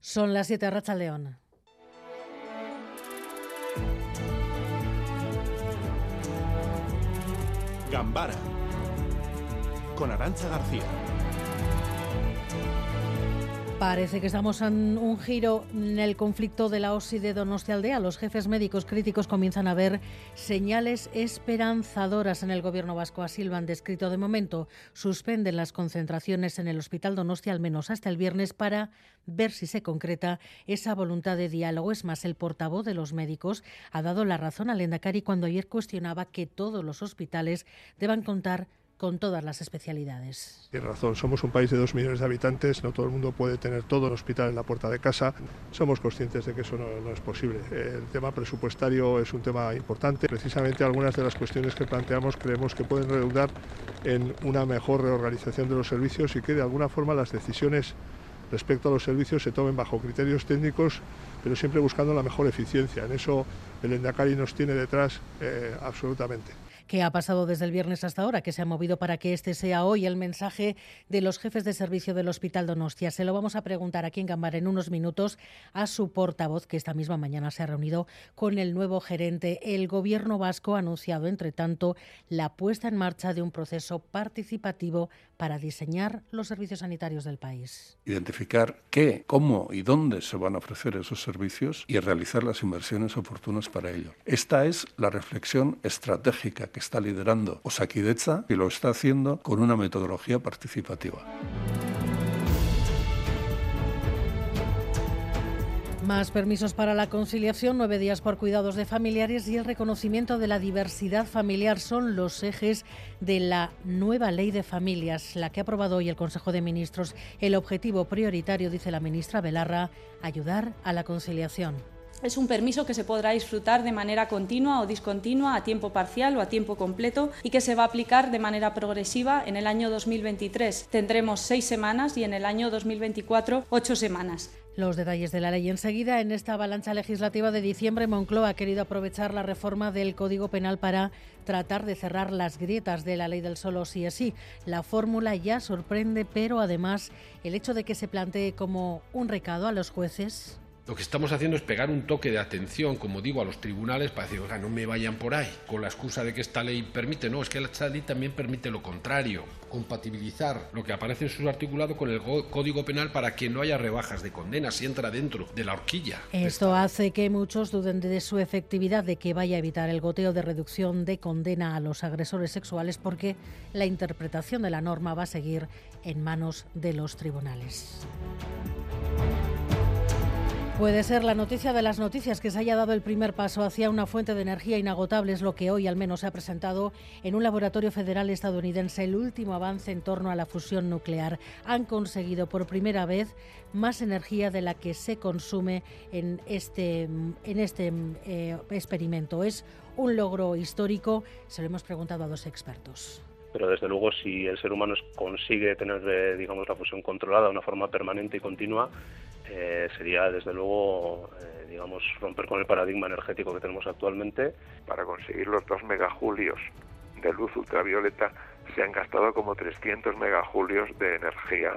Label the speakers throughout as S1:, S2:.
S1: Son las 7 Racha León.
S2: Gambara con Arancha García.
S1: Parece que estamos en un giro en el conflicto de la OSI de Donostialdea. Los jefes médicos críticos comienzan a ver señales esperanzadoras en el gobierno vasco. Así lo han descrito de momento. Suspenden las concentraciones en el Hospital Donostia al menos hasta el viernes para ver si se concreta esa voluntad de diálogo. Es más, el portavoz de los médicos ha dado la razón al Endacari cuando ayer cuestionaba que todos los hospitales deban contar con todas las especialidades.
S3: Tiene razón, somos un país de dos millones de habitantes, no todo el mundo puede tener todo el hospital en la puerta de casa. Somos conscientes de que eso no, es posible. El tema presupuestario es un tema importante. Precisamente algunas de las cuestiones que planteamos creemos que pueden redundar en una mejor reorganización de los servicios y que de alguna forma las decisiones respecto a los servicios se tomen bajo criterios técnicos, pero siempre buscando la mejor eficiencia. En eso el Endacari nos tiene detrás eh, absolutamente.
S1: ¿Qué ha pasado desde el viernes hasta ahora? que se ha movido para que este sea hoy el mensaje de los jefes de servicio del Hospital Donostia? Se lo vamos a preguntar aquí en Gambara en unos minutos a su portavoz, que esta misma mañana se ha reunido con el nuevo gerente. El Gobierno vasco ha anunciado, entre tanto, la puesta en marcha de un proceso participativo para diseñar los servicios sanitarios del país.
S4: Identificar qué, cómo y dónde se van a ofrecer esos servicios y realizar las inversiones oportunas para ello. Esta es la reflexión estratégica que está liderando Osakidecha y lo está haciendo con una metodología participativa.
S1: Más permisos para la conciliación, nueve días por cuidados de familiares y el reconocimiento de la diversidad familiar son los ejes de la nueva ley de familias, la que ha aprobado hoy el Consejo de Ministros. El objetivo prioritario, dice la ministra Belarra, ayudar a la conciliación.
S5: Es un permiso que se podrá disfrutar de manera continua o discontinua, a tiempo parcial o a tiempo completo y que se va a aplicar de manera progresiva en el año 2023. Tendremos seis semanas y en el año 2024 ocho semanas.
S1: Los detalles de la ley enseguida. En esta avalancha legislativa de diciembre, Moncloa ha querido aprovechar la reforma del Código Penal para tratar de cerrar las grietas de la ley del solo sí es sí. La fórmula ya sorprende, pero además el hecho de que se plantee como un recado a los jueces
S6: lo que estamos haciendo es pegar un toque de atención, como digo, a los tribunales para decir, oiga, no me vayan por ahí, con la excusa de que esta ley permite. No, es que esta ley también permite lo contrario, compatibilizar lo que aparece en su articulado con el Código Penal para que no haya rebajas de condena si entra dentro de la horquilla.
S1: Esto hace que muchos duden de su efectividad, de que vaya a evitar el goteo de reducción de condena a los agresores sexuales, porque la interpretación de la norma va a seguir en manos de los tribunales. Puede ser la noticia de las noticias que se haya dado el primer paso hacia una fuente de energía inagotable, es lo que hoy al menos se ha presentado en un laboratorio federal estadounidense, el último avance en torno a la fusión nuclear. Han conseguido por primera vez más energía de la que se consume en este, en este eh, experimento. Es un logro histórico, se lo hemos preguntado a dos expertos
S7: pero desde luego si el ser humano consigue tener digamos la fusión controlada de una forma permanente y continua eh, sería desde luego eh, digamos romper con el paradigma energético que tenemos actualmente
S8: para conseguir los 2 megajulios de luz ultravioleta se han gastado como 300 megajulios de energía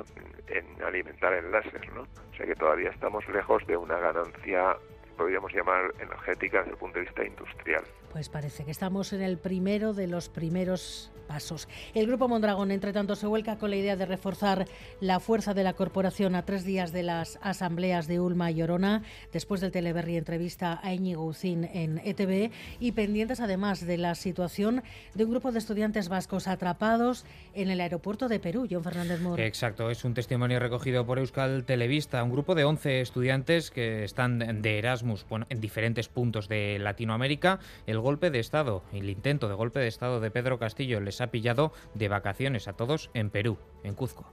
S8: en alimentar el láser, ¿no? O sea que todavía estamos lejos de una ganancia podríamos llamar energética desde el punto de vista industrial.
S1: Pues parece que estamos en el primero de los primeros pasos. El Grupo Mondragón, entre tanto, se vuelca con la idea de reforzar la fuerza de la corporación a tres días de las asambleas de Ulma y Orona, después del Teleberry entrevista a Íñigo Ucín en ETV y pendientes además de la situación de un grupo de estudiantes vascos atrapados en el aeropuerto de Perú. John Fernández Moro.
S9: Exacto, es un testimonio recogido por Euskal Televista, un grupo de 11 estudiantes que están de Erasmus bueno, en diferentes puntos de Latinoamérica. El golpe de Estado, el intento de golpe de Estado de Pedro Castillo les ha pillado de vacaciones a todos en Perú, en Cuzco.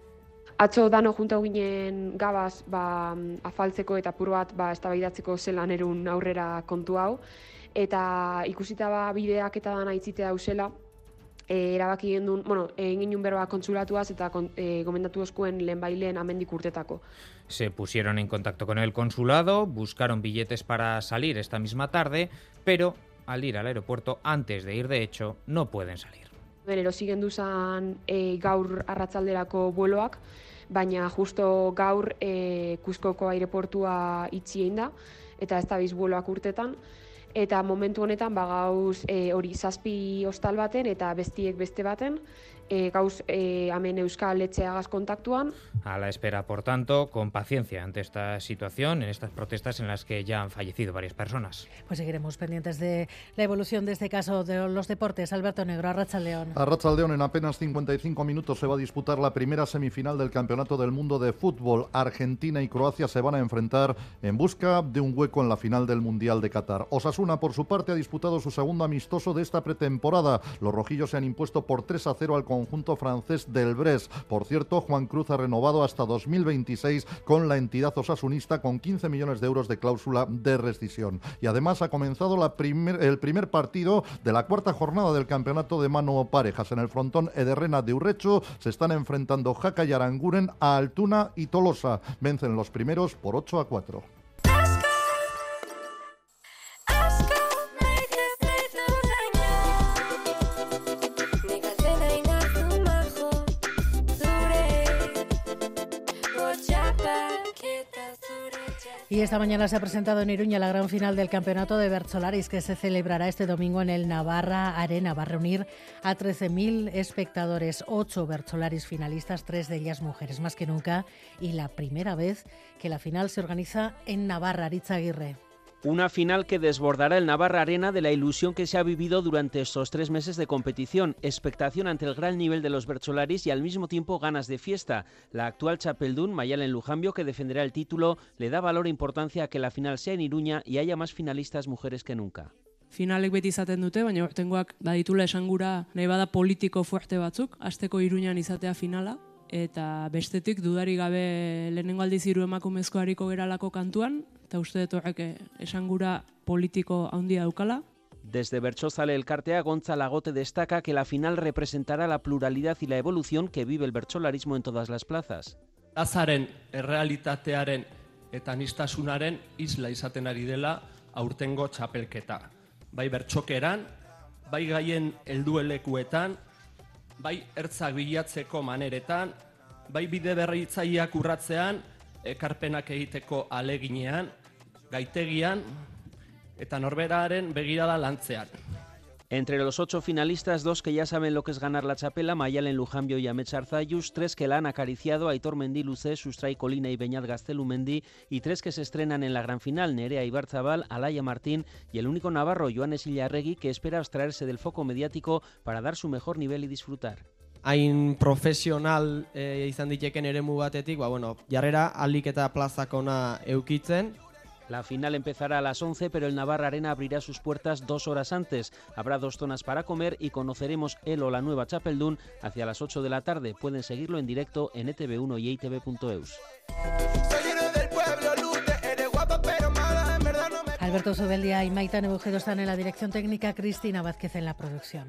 S10: Atzo dano junto ginen gabaz ba, afaltzeko eta pur bat ba, eztabaidatzeko zelan erun aurrera kontu hau. Eta ikusita ba, bideak eta dana itzite dauzela, e, erabaki gendun, bueno, egin ginen berba kontsulatuaz eta kon, e, gomendatu oskuen lehenbailen amendik urtetako.
S9: Se pusieron en contacto con el consulado, buscaron billetes para salir esta misma tarde, pero al ir al aeropuerto, antes de ir de hecho, no pueden salir.
S10: Benero, siguen duzan e, gaur arratzalderako vueloak, baina justo gaur e, Kuskoko aireportua itxien da, eta ez da bizbuloak urtetan, eta momentu honetan ba, gauz e, hori zazpi hostal baten eta bestiek beste baten, e, gauz e, amen euskal.
S9: A la espera, por tanto, con paciencia ante esta situación, en estas protestas en las que ya han fallecido varias personas.
S1: Pues seguiremos pendientes de la evolución de este caso de los deportes. Alberto Negro, a León.
S11: A León, en apenas 55 minutos se va a disputar la primera semifinal del Campeonato del Mundo de Fútbol. Argentina y Croacia se van a enfrentar en busca de un hueco en la final del Mundial de Qatar. Osasuna, por su parte, ha disputado su segundo amistoso de esta pretemporada. Los rojillos se han impuesto por 3 a 0 al conjunto francés del Brest. Por cierto, Juan Cruz ha renovado hasta 2026 con la entidad osasunista con 15 millones de euros de cláusula de rescisión. Y además ha comenzado la primer, el primer partido de la cuarta jornada del campeonato de mano parejas. En el frontón Ederrena de Urrecho se están enfrentando Jaca y Aranguren a Altuna y Tolosa. Vencen los primeros por 8 a 4.
S1: Y esta mañana se ha presentado en Iruña la gran final del campeonato de Bertzolaris que se celebrará este domingo en el Navarra Arena. Va a reunir a 13.000 espectadores, ocho Bertzolaris finalistas, tres de ellas mujeres, más que nunca, y la primera vez que la final se organiza en Navarra, Aritza Aguirre.
S12: Una final que desbordará el Navarra Arena de la ilusión que se ha vivido durante estos tres meses de competición, expectación ante el gran nivel de los Bercholaris y al mismo tiempo ganas de fiesta. La actual Chapeldún, Mayalen Lujambio, que defenderá el título, le da valor e importancia a que la final sea en Iruña y haya más finalistas mujeres que nunca.
S13: finalek beti izaten dute, baina tengoak baditula esangura nahi bada fuerte batzuk, asteko iruñan izatea finala, eta bestetik dudari gabe lehenengo aldiz hiru emakumezko hariko geralako kantuan, eta uste dut horrek esangura politiko handia daukala.
S12: Desde Berchozale Elkartea, Gonza Lagote destaca que la final representará la pluralidad y la evolución que vive el bertsolarismo en todas las plazas.
S14: Azaren errealitatearen eta nistasunaren isla izaten ari dela aurtengo txapelketa. Bai bertxokeran, bai gaien helduelekuetan, bai ertzak bilatzeko maneretan, bai bide berritzaileak urratzean, ekarpenak egiteko aleginean, gaitegian eta norberaren begirada lantzean.
S12: Entre los ocho finalistas, dos que ya saben lo que es ganar la chapela, Mayalen Lujambio y Amet Arzayus, tres que la han acariciado, Aitor Mendy, Lucé, Sustray Colina y Beñat Gastelumendi, y tres que se estrenan en la gran final, Nerea Ibarzabal, Alaya Martín y el único navarro, Joanes Illarregui, que espera abstraerse del foco mediático para dar su mejor nivel y disfrutar.
S15: hain profesional e, izan diteken eremu batetik, ba, bueno, jarrera alik eta plazakona eukitzen,
S12: La final empezará a las 11, pero el Navarra Arena abrirá sus puertas dos horas antes. Habrá dos zonas para comer y conoceremos el o la nueva Chapeldún hacia las 8 de la tarde. Pueden seguirlo en directo en etv1 y itv.eus.
S1: Alberto Sobeldia y Maita Nebujedo están en la dirección técnica, Cristina Vázquez en la producción.